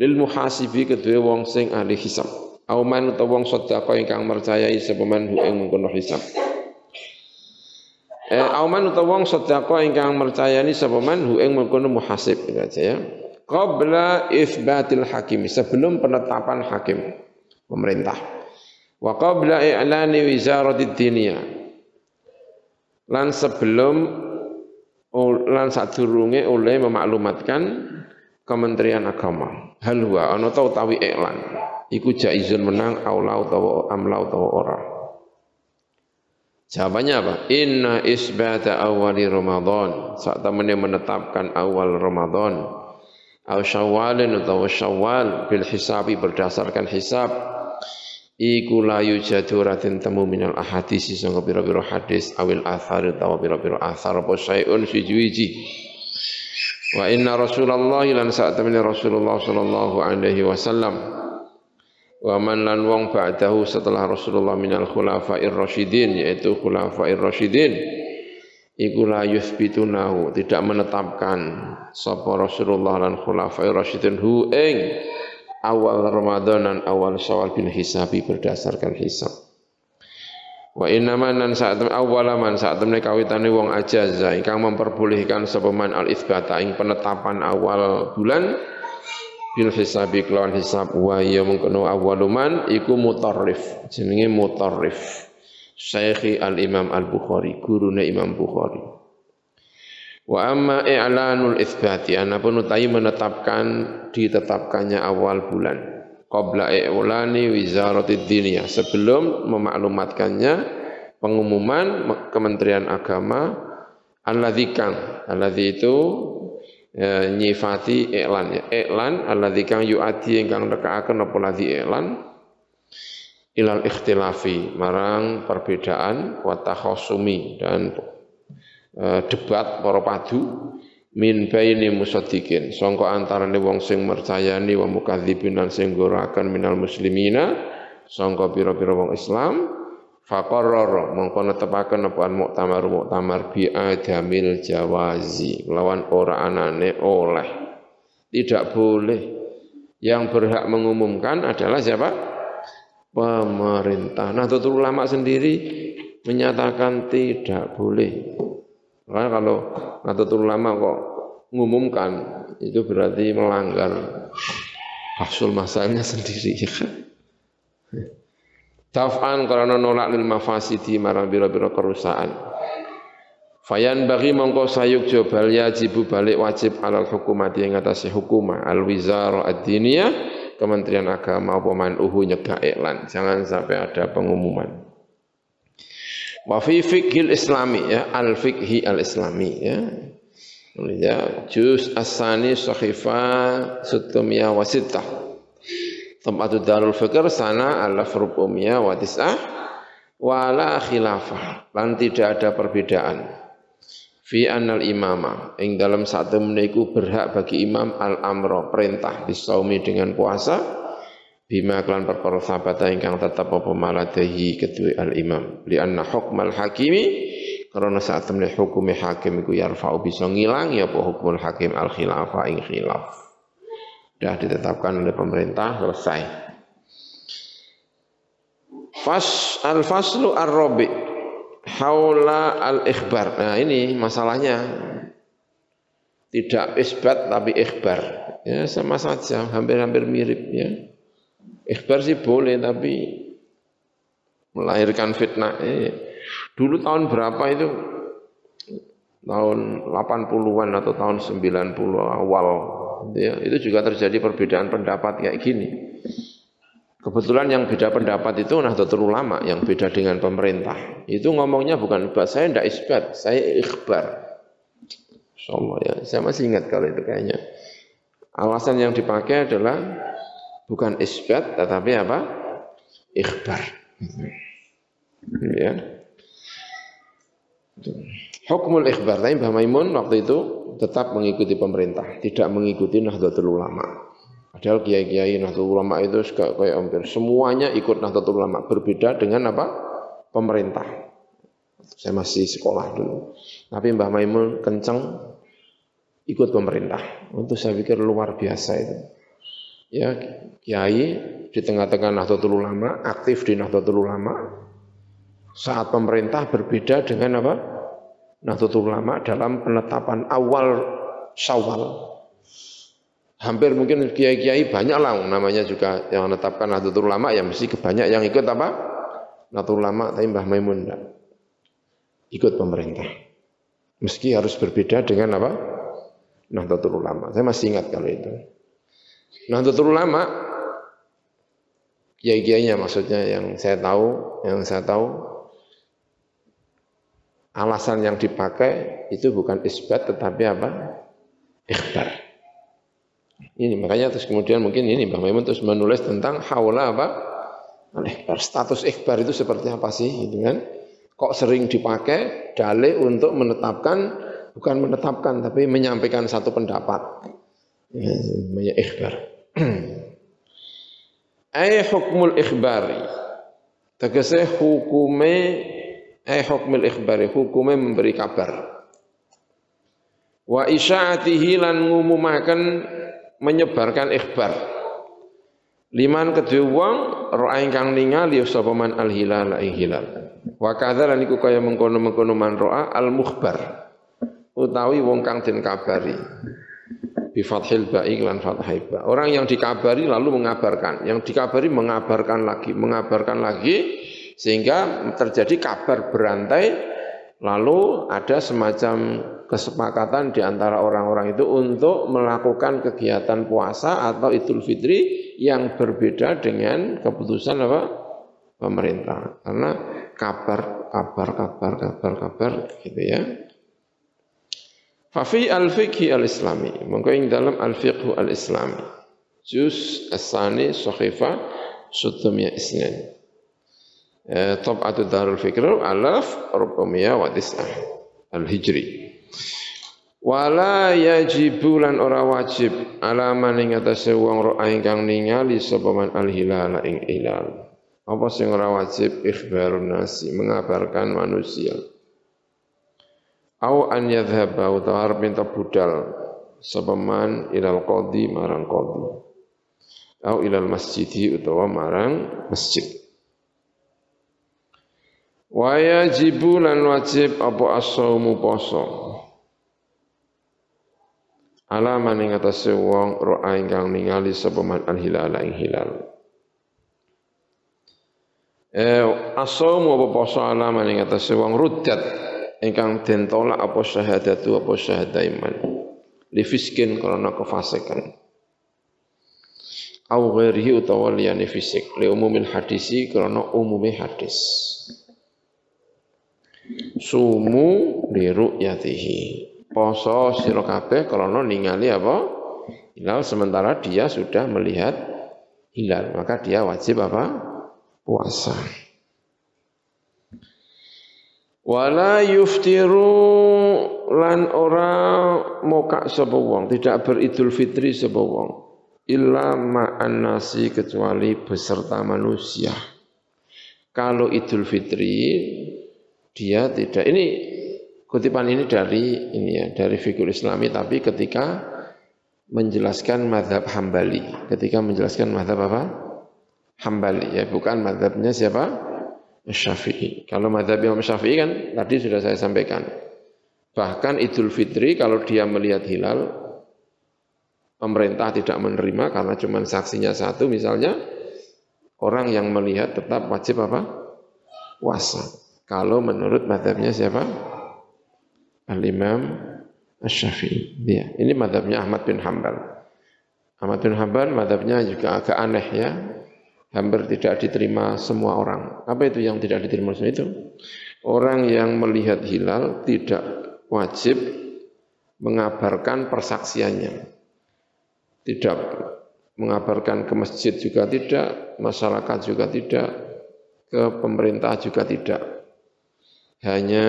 Lil muhasibi kedua wong sing ahli hisab. Auman utawa wong sedekah ingkang mercayai sepeman hu ing mengkono hisab eh, auman utawa wong sedekah ingkang mercayani sapa man hu ing mengkono muhasib baca ya qabla itsbatil hakim sebelum penetapan hakim pemerintah wa qabla i'lani wizaratid diniyah lan sebelum lan sadurunge oleh memaklumatkan Kementerian Agama hal huwa ana ta utawi iklan iku jaizun menang aula utawa amla utawa ora Jawabannya apa? Inna isbata awali Ramadan. Saat temannya menetapkan awal Ramadan. Aw syawalin atau syawal bil hisabi berdasarkan hisab. Iku la yujadu ratin temu minal ahadisi sangka biro-biro hadis awil athar atau biro-biro athar apa syai'un siji Wa inna Rasulullah lan saat Rasulullah sallallahu alaihi wasallam. Wa man lan wong ba'dahu setelah Rasulullah minal khulafa'ir rasyidin yaitu khulafa'ir rasyidin. Iku la yuthbitunahu tidak menetapkan sapa Rasulullah lan khulafa'ir rasyidin hu ing awal Ramadan dan awal Syawal bin hisabi berdasarkan hisab. Wa inna man saat awal man saat temne kawitane wong ajaza ingkang memperbolehkan sapa man al itsbata ing penetapan awal bulan bil hisabi kelawan hisab. Wa ya mengkono awaluman iku mutarrif jenenge mutarrif. Syekhi Al-Imam Al-Bukhari gurune Imam Bukhari Wa amma i'lanul itsbati anapun utai menetapkan ditetapkannya awal bulan. Qabla i'lani wizaratid diniyah sebelum memaklumatkannya pengumuman Kementerian Agama alladzi kang alladzi itu ya, nyifati iklan ya iklan alladzi kang yuati ingkang nekaaken apa ladzi iklan ilal ikhtilafi marang perbedaan wa dan e, debat para padu min baini musaddiqin sangka antarane wong sing mercayani wa mukadzibin lan sing goraken minal muslimina sangka pira-pira wong Islam Faqarrar mongko netepaken apa muktamar muktamar bi adamil jawazi lawan ora anane oleh. Tidak boleh. Yang berhak mengumumkan adalah siapa? Pemerintah. Nah, ulama sendiri menyatakan tidak boleh. Karena kalau Nahdlatul Ulama kok mengumumkan itu berarti melanggar haksul masalahnya sendiri. Taf'an karena nolak lil mafasidi marang biro-biro kerusakan. Fayan bagi mongko sayuk jobal yajibu balik wajib alal hukumati yang atas hukumah al wizara ad-diniyah Kementerian Agama apa uhu nyegah iklan jangan sampai ada pengumuman wa fi fiqhil islami ya. Al fiqhi al islami ya. Ya. Juz asani sahifa sutumiyah wasitah Tempat darul fikr sana ala furub umiyah wa tis'ah wala khilafah. Lan tidak ada perbedaan. Fi annal imama. Ing dalam satu meniku berhak bagi imam al amro perintah disaumi dengan puasa bima klan perkara sabata ingkang tetap apa maladahi kedua al imam li anna hukmal hakimi karena saat temne hukumi hakim iku yarfa'u bisa ngilang ya apa hukumul hakim al khilafah ing khilaf sudah ditetapkan oleh pemerintah selesai. Fas al faslu ar robi haula al ikhbar. Nah ini masalahnya tidak isbat tapi ikhbar. Ya sama saja, hampir-hampir mirip ya. Ikhbar sih boleh tapi melahirkan fitnah. Eh, dulu tahun berapa itu tahun 80-an atau tahun 90 awal ya, itu juga terjadi perbedaan pendapat kayak gini. Kebetulan yang beda pendapat itu Nahdlatul Ulama yang beda dengan pemerintah. Itu ngomongnya bukan saya tidak isbat, saya ikhbar. Insyaallah ya, saya masih ingat kalau itu kayaknya. Alasan yang dipakai adalah bukan isbat tetapi apa? Ikhbar. Ya. Hukmul ikhbar, tapi Mbah Maimun waktu itu tetap mengikuti pemerintah, tidak mengikuti Nahdlatul Ulama. Padahal kiai-kiai Nahdlatul Ulama itu kayak hampir semuanya ikut Nahdlatul Ulama, berbeda dengan apa? Pemerintah. Saya masih sekolah dulu. Tapi Mbah Maimun kenceng ikut pemerintah. Untuk saya pikir luar biasa itu. Ya, kiai di tengah-tengah Nahdlatul Ulama, aktif di Nahdlatul Ulama. Saat pemerintah berbeda dengan apa? Nahdlatul Ulama dalam penetapan awal Syawal hampir mungkin kiai-kiai banyak lah namanya juga yang menetapkan Nahdlatul Ulama ya mesti kebanyak yang ikut apa? Nahdlatul Ulama tapi Mbah Maimun enggak. Ikut pemerintah. Meski harus berbeda dengan apa? Nahdlatul Ulama. Saya masih ingat kalau itu. Nahdlatul Ulama kiai-kiainya maksudnya yang saya tahu, yang saya tahu alasan yang dipakai itu bukan isbat tetapi apa? Ikhbar. Ini makanya terus kemudian mungkin ini Bang Maimun terus menulis tentang haula apa? Al-ikhbar. Status ikhbar itu seperti apa sih gitu kan? Kok sering dipakai dalih untuk menetapkan bukan menetapkan tapi menyampaikan satu pendapat. Ya, namanya ikhbar. Ay hukmul ikhbari. Tegese hukume ay hukmul ikhbari, hukume memberi kabar. Wa isya'atihi lan ngumumaken menyebarkan ikhbar. Liman kedua wong roa ingkang ningali sapa man al hilal ing hilal. Wa kadzal niku kaya mengkono-mengkono man roa al mukhbar. Utawi wong kang den kabari. Bi fathil ba'i lan fathai ba. Orang yang dikabari lalu mengabarkan, yang dikabari mengabarkan lagi, mengabarkan lagi sehingga terjadi kabar berantai Lalu ada semacam kesepakatan di antara orang-orang itu untuk melakukan kegiatan puasa atau Idul Fitri yang berbeda dengan keputusan apa? pemerintah. Karena kabar, kabar, kabar, kabar, kabar gitu ya. Fafi al-fiqhi al-islami. Maka yang dalam al-fiqhu al-islami. Juz as-sani sahifa sutumya isnin. Eh, Tab'atu Darul Fikr alaf rubamiyah wa tis'ah al-hijri. Wala yajibu lan ora wajib ala man ing atase wong ro'a ingkang ningali sapa man al-hilal ing hilal. Apa sing ora wajib ikhbarun nasi mengabarkan manusia. Au an yadhhaba utawa arep minta budal sapa man ilal qadi marang qadi. Au ilal masjidi utawa marang masjid. Wajibu lan wajib apa as-saumu poso. Alaman ing atase wong ro'a ingkang ningali sapa man al-hilal ing hilal. Eh as-saumu apa poso alaman ing atase wong ruddat ingkang den tolak apa syahadatu apa syahadaiman. Li fiskin karena kefasikan. Au ghairihi utawa liyane fisik. Li umumil hadisi karena umumi hadis. Sumu liru yatihi poso sira kabeh krana ningali apa? Hilal sementara dia sudah melihat hilal. Maka dia wajib apa? Puasa wala yuftiru lan ora moka sapa tidak beridul fitri sapa wong illa ma'an nasi kecuali beserta manusia. Kalau idul fitri dia tidak ini kutipan ini dari ini ya dari fikul Islami tapi ketika menjelaskan madhab Hambali. Ketika menjelaskan madhab apa? Hambali ya bukan madhabnya siapa Syafi'i kalau madhab Imam Syafi'i kan tadi sudah saya sampaikan bahkan Idul Fitri kalau dia melihat hilal pemerintah tidak menerima karena cuma saksinya satu misalnya orang yang melihat tetap wajib apa puasa kalau menurut madhabnya siapa? Al-Imam Asy-Syafi'i. Ya, ini madhabnya Ahmad bin Hambal. Ahmad bin Hambal madhabnya juga agak aneh ya. Hampir tidak diterima semua orang. Apa itu yang tidak diterima semua itu? Orang yang melihat hilal tidak wajib mengabarkan persaksiannya. Tidak mengabarkan ke masjid juga tidak, masyarakat juga tidak, ke pemerintah juga tidak. Hanya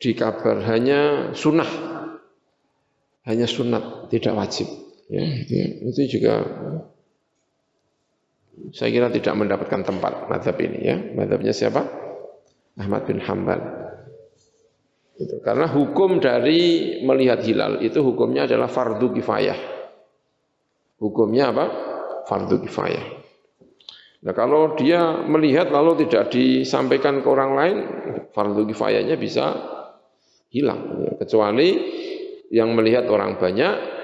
dikabar, hanya sunnah, hanya sunat, tidak wajib. Ya, itu juga saya kira tidak mendapatkan tempat madhab ini ya. Madhabnya siapa? Ahmad bin Hambal. Itu. Karena hukum dari melihat hilal itu hukumnya adalah fardu kifayah. Hukumnya apa? Fardu kifayah. Nah kalau dia melihat lalu tidak disampaikan ke orang lain, fardu kifayahnya bisa hilang. Kecuali yang melihat orang banyak,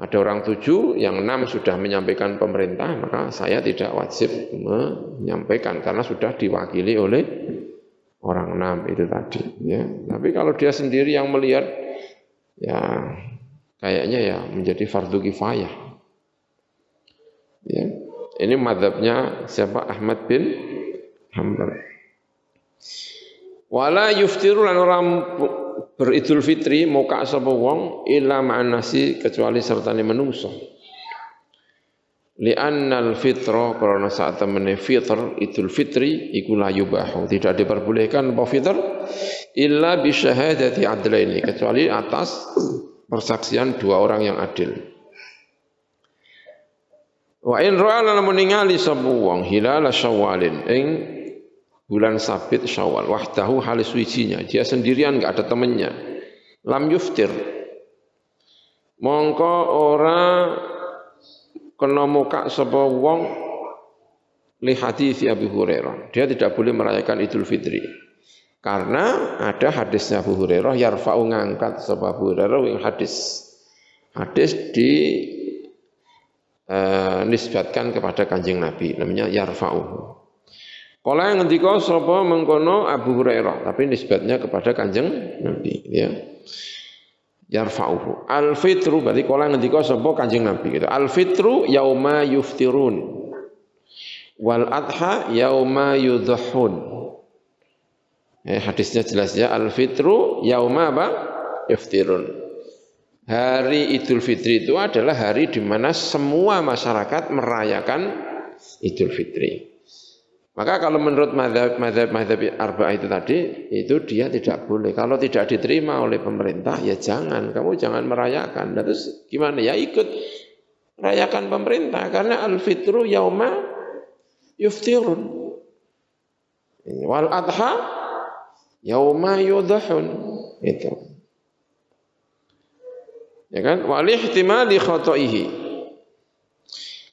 ada orang tujuh, yang enam sudah menyampaikan pemerintah, maka saya tidak wajib menyampaikan karena sudah diwakili oleh orang enam itu tadi. Ya. Tapi kalau dia sendiri yang melihat, ya kayaknya ya menjadi fardu kifayah. Ya. Ini madhabnya siapa? Ahmad bin Hanbal. Wala yuftiru lan orang beridul fitri muka sapa wong illa ma'an nasi kecuali sertane menungso. Li'annal fitra karena saat temene fitr idul fitri iku la yubahu tidak diperbolehkan apa fitr illa bi syahadati adlaini kecuali atas persaksian dua orang yang adil. Wa in ra'a lamun ningali sapa wong hilal syawalin ing bulan sabit syawal. Wahdahu halis wijinya dia sendirian enggak ada temannya lam yuftir. Mongko ora kena muka sapa wong li hadis Abu Hurairah. Dia tidak boleh merayakan Idul Fitri. Karena ada hadisnya Abu Hurairah yarfa'u ngangkat sapa Abu Hurairah yang hadis. Hadis di uh, nisbatkan kepada kanjeng Nabi namanya yarfa'uhu. Kala yang ngendika sapa mengkono Abu Hurairah tapi nisbatnya kepada kanjeng Nabi ya. Yarfa'uhu. Al fitru berarti kala ngendika sapa kanjeng Nabi gitu. Al fitru yauma yuftirun. Wal adha yauma yudhahun. Eh, hadisnya jelas ya al fitru yauma apa? Yuftirun. Hari Idul Fitri itu adalah hari di mana semua masyarakat merayakan Idul Fitri. Maka kalau menurut madhab, madhab arba itu tadi, itu dia tidak boleh. Kalau tidak diterima oleh pemerintah, ya jangan. Kamu jangan merayakan. Nah, terus gimana? Ya ikut rayakan pemerintah. Karena al-fitru yauma yuftirun. Wal adha yauma yudhahun. Itu. Ya kan? Wal ihtimali khotoihi.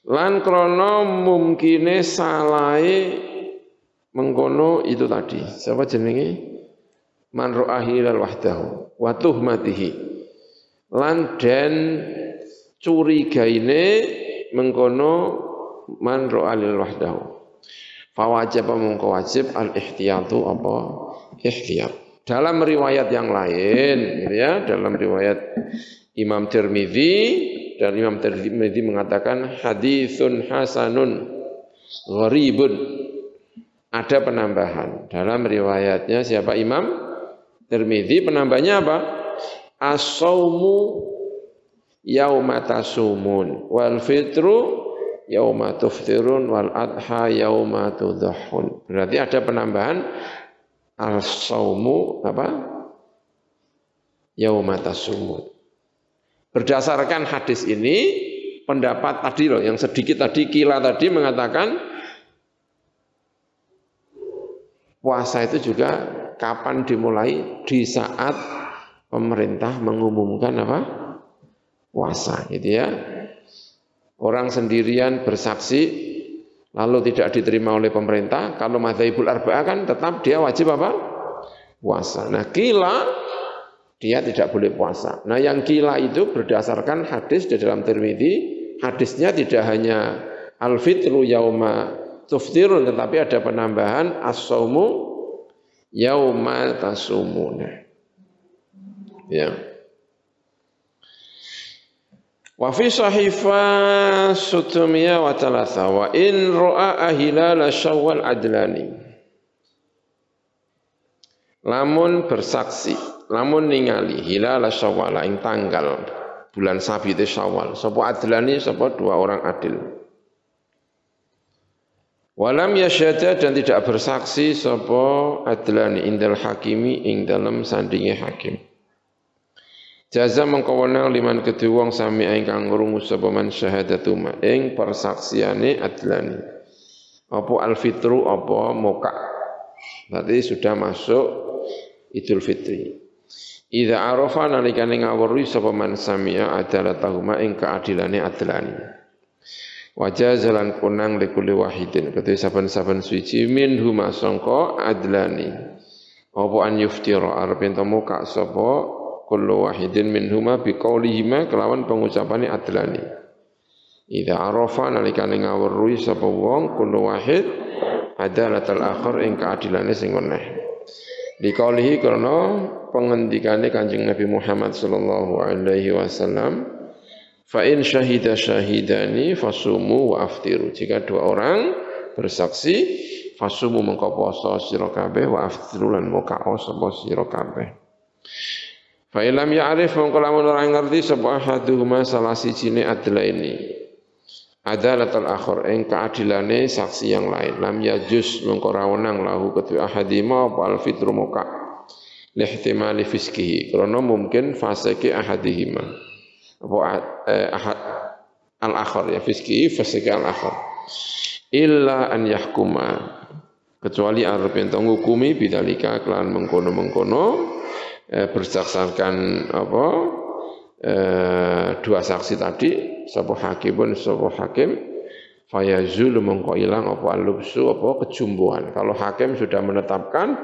Lan krono mungkine salai mengkono itu tadi. Siapa jenenge? Man ro'ahi lal wahdahu wa tuhmatihi. Lan den curigaine mengkono man ro'ahi lal wahdahu. Fawajib mengko wajib al ihtiyatu apa? Ihtiyat. Dalam riwayat yang lain, gitu ya, dalam riwayat Imam Tirmidzi dan Imam Tirmidzi mengatakan haditsun hasanun gharibun. Ada penambahan dalam riwayatnya siapa Imam Tirmidzi penambahnya apa? As-saumu yauma wal fitru yauma tuftirun wal adha yauma tudhahun. Berarti ada penambahan as-saumu apa? Yauma tasumun. Berdasarkan hadis ini, pendapat tadi loh, yang sedikit tadi, kila tadi mengatakan puasa itu juga kapan dimulai? Di saat pemerintah mengumumkan apa? Puasa, gitu ya. Orang sendirian bersaksi, lalu tidak diterima oleh pemerintah, kalau madhaibul arba'ah kan tetap dia wajib apa? Puasa. Nah, kila dia tidak boleh puasa. Nah yang gila itu berdasarkan hadis di dalam Tirmidzi, hadisnya tidak hanya al-fitru yauma tuftirun, tetapi ada penambahan as-saumu yauma tasumuna. Ya. Wa fi sahifa sutumiyah wa talatha wa in ra'a hilal syawal adlani. Lamun bersaksi, lamun ningali hilal syawal ing tanggal bulan sabit syawal. Sapa adlani sapa dua orang adil. Walam yasyada dan tidak bersaksi sapa adlani indal hakimi ing dalam sandinge hakim. Jaza mengkawana liman kedua wong sami ingkang ngrungu sapa man syahadatuma ing persaksiane adlani. Apa alfitru apa moka. Berarti sudah masuk Idul Fitri. Idza arafa nalikane ngawruhi sapa man sami'a adalatahuma ing keadilane adlani. Wajah jalan kunang likuli wahidin. Ketua saban-saban suci. Min huma songko adlani. Apa an yuftira? Arep ento muka sapa kullu wahidin. Min huma biqaulihima kelawan pengucapannya adlani. Idza arafa nalikane ngawruhi sapa wong kullu wahid adalatal akhir ing keadilane sing weneh Dikaulihi karena pengendikane Kanjeng Nabi Muhammad sallallahu alaihi wasallam Fa in syahida syahidani fasumu wa aftiru. Jika dua orang bersaksi, fasumu mengko poso sira kabeh wa aftiru lan mokao sapa sira kabeh. Fa ilam ya'rif mengko lamun ora ngerti sapa ahaduhuma salah sijine adla ini. Adalatul akhir ing keadilane saksi yang lain. Lam yajus mengko ra lahu kedua ahadima apa al fitru moka. Lihtimali fiskihi. Karena mungkin faseke ahadihima apa eh, ahad al akhir ya fiski fasiki al akhir illa an yahkuma. Kecuali arep ento ngukumi bidzalika kelan mengkono-mengkono eh, berdasarkan apa eh, dua saksi tadi sapa hakimun sapa hakim fayazul mengko ilang apa alubsu apa kejumbuhan. Kalau hakim sudah menetapkan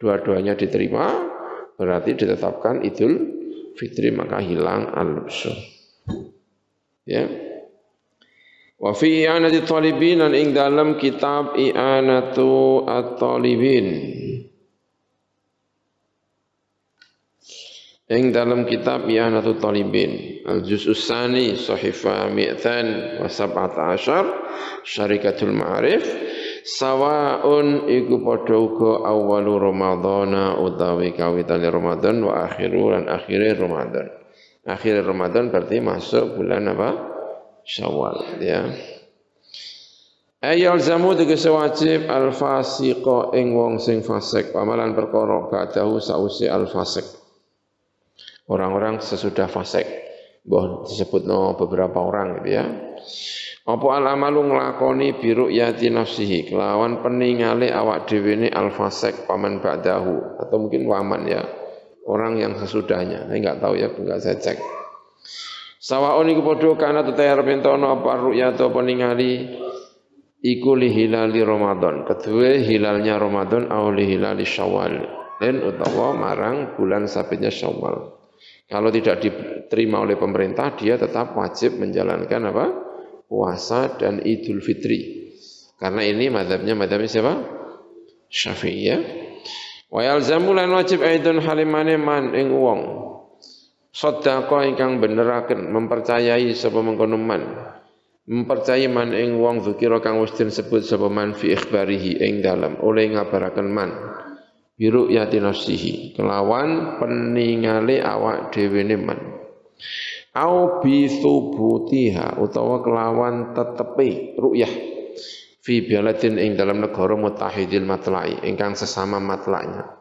dua-duanya diterima berarti ditetapkan idul fitri maka hilang al-lubsu. Ya. Wa fi i'anati talibin dan ing dalam kitab i'anatu at-talibin. Ing dalam kitab i'anatu talibin al-juz usani sahifa mi'tan wa sab'ata asyar syarikatul ma'arif sawaun iku padha uga awalu ramadhana utawi kawitane Ramadan wa akhiru lan akhire Ramadan. Akhir Ramadan berarti masuk bulan apa? Syawal ya. Ayal zamu tegese wajib al fasiqa ing wong sing fasik amalan perkara ba'dahu sausi al fasik. Orang-orang sesudah fasik. Mbah disebutno beberapa orang gitu ya. Apa alamalu nglakoni biru yati nafsihi? Kelawan peningale awak dhewe ne alfasek paman ba'dahu. Atau mungkin waman ya orang yang sesudahnya. Saya enggak tahu ya enggak saya cek. Sawaun iku padha kana tetayar pentono apa ru'ya atau peningali iku li hilali Ramadan. Kedua hilalnya Ramadan au li hilali Syawal. Dan utawa marang bulan sabitnya Syawal. Kalau tidak diterima oleh pemerintah dia tetap wajib menjalankan apa puasa dan Idul Fitri. Karena ini madhabnya madhabnya siapa? Syafi'i ya. Wa yalzamu lan wajib aidun halimane man ing wong. Sedekah ingkang beneraken mempercayai sapa mengkono man. Mempercayai man ing wong zikira kang wis disebut sapa man fi ikhbarihi ing dalam oleh ngabaraken man. Biru yati nafsihi kelawan peningale awak dhewe man au bi thubutiha utawa kelawan tetepi ru'yah fi baladin ing dalam negara mutahidil matlai ingkang sesama matlaknya.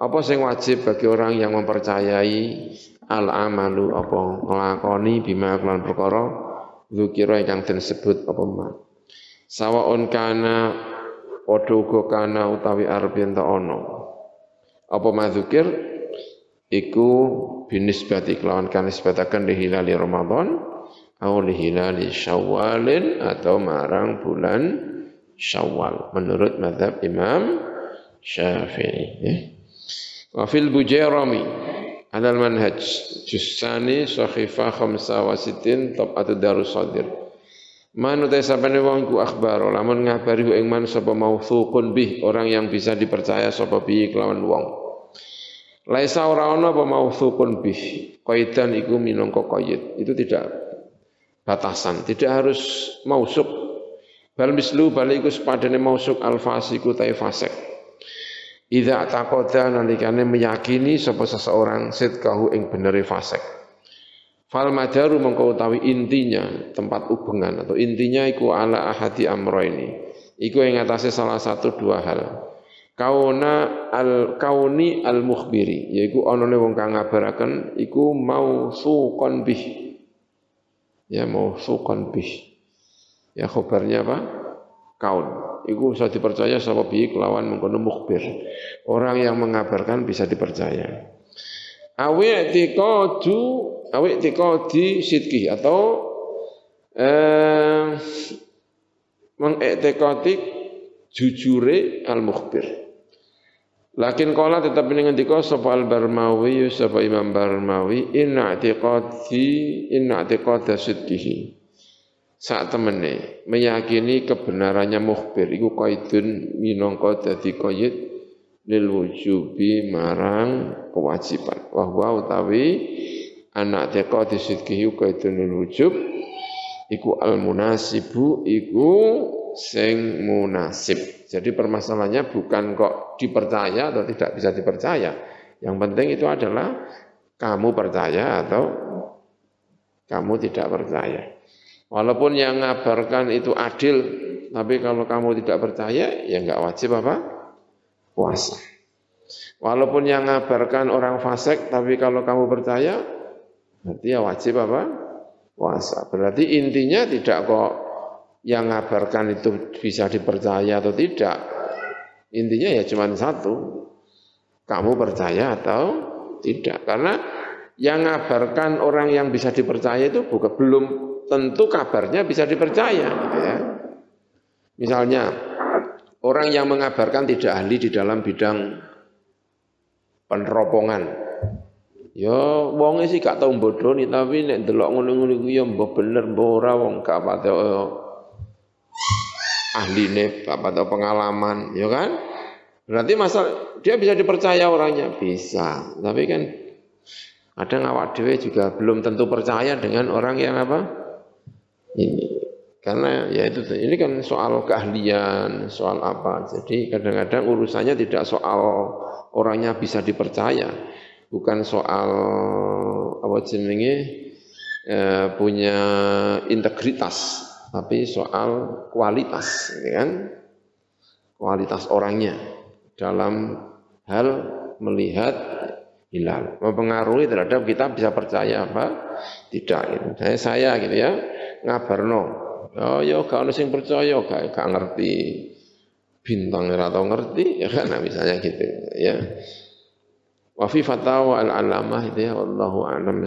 Apa sing wajib bagi orang yang mempercayai al amalu apa nglakoni bima kelan perkara zikira ingkang den sebut apa ma? Sawaun kana padha uga kana utawi arep yen ana. Apa madzukir iku binisbati kelawan kan nisbatakan di hilali Ramadan atau di hilali Syawalin atau marang bulan Syawal menurut madhab Imam Syafi'i ya. Wa fil Bujairami adal manhaj jusani sahifa khamsa wa sitin tabatu darus sadir Man utai sapane wong iku akhbar lamun ngabari ing man sapa mauthuqun bih orang yang bisa dipercaya sapa bi kelawan wong Laisa ora ana apa mausukun bih. Qaidan iku minangka qaid. Itu tidak batasan, tidak harus mausuk. Bal mislu balik iku sepadane mausuk al fasiku ta fasik. Idza taqada nalikane meyakini sapa seseorang sidqahu ing benere fasik. Fal madaru mengkau utawi intinya tempat hubungan atau intinya iku ala ahadi amroini. Iku yang atasnya salah satu dua hal kauna al kauni al mukhbiri yaiku onone wong kang ngabaraken iku suqon bih. Ya mau suqon bih. Ya khabarnya apa? Kaun. Iku bisa dipercaya sapa bi kelawan mengkono mukhbir. Orang yang mengabarkan bisa dipercaya. Awi i'tiqadu awi i'tiqadi sidqi atau eh mengiktikadi jujure al mukhbir Lakin kala tetap ini ngendika sapa al-Barmawi sapa Imam Barmawi inna i'tiqadi inna i'tiqada sidqihi. Saat temene meyakini kebenarannya mukhbir iku qaidun minangka dadi qaid lil wujubi marang kewajiban. Wa huwa utawi anak i'tiqadi sidqihi qaidun lil wujub iku al munasibu iku sing munasib. Jadi permasalahannya bukan kok dipercaya atau tidak bisa dipercaya. Yang penting itu adalah kamu percaya atau kamu tidak percaya. Walaupun yang ngabarkan itu adil, tapi kalau kamu tidak percaya, ya enggak wajib apa? Puasa. Walaupun yang ngabarkan orang fasik, tapi kalau kamu percaya, berarti ya wajib apa? Puasa. Berarti intinya tidak kok yang ngabarkan itu bisa dipercaya atau tidak. Intinya ya cuma satu. Kamu percaya atau tidak. Karena yang ngabarkan orang yang bisa dipercaya itu bukan belum tentu kabarnya bisa dipercaya. Ya. Misalnya orang yang mengabarkan tidak ahli di dalam bidang peneropongan. Ya wonge sih gak tau bodoni tapi nek delok ngono-ngono iku ya mbah bener mbah ora wong gak pate ahline, bapak atau pengalaman, ya kan? Berarti masa dia bisa dipercaya orangnya? Bisa, tapi kan ada ngawak dewe juga belum tentu percaya dengan orang yang apa? Ini. Karena ya itu ini kan soal keahlian soal apa. Jadi kadang-kadang urusannya tidak soal orangnya bisa dipercaya. Bukan soal apa jenenge eh, punya integritas tapi soal kualitas, ya kan? Kualitas orangnya dalam hal melihat hilal mempengaruhi terhadap kita bisa percaya apa tidak gitu. Saya saya gitu ya ngabarno. Oh ya kalau sing percaya gak, gak ngerti bintang atau ngerti ya kan nah, misalnya gitu ya. Wa fi fatawa al-alamah itu ya wallahu a'lam.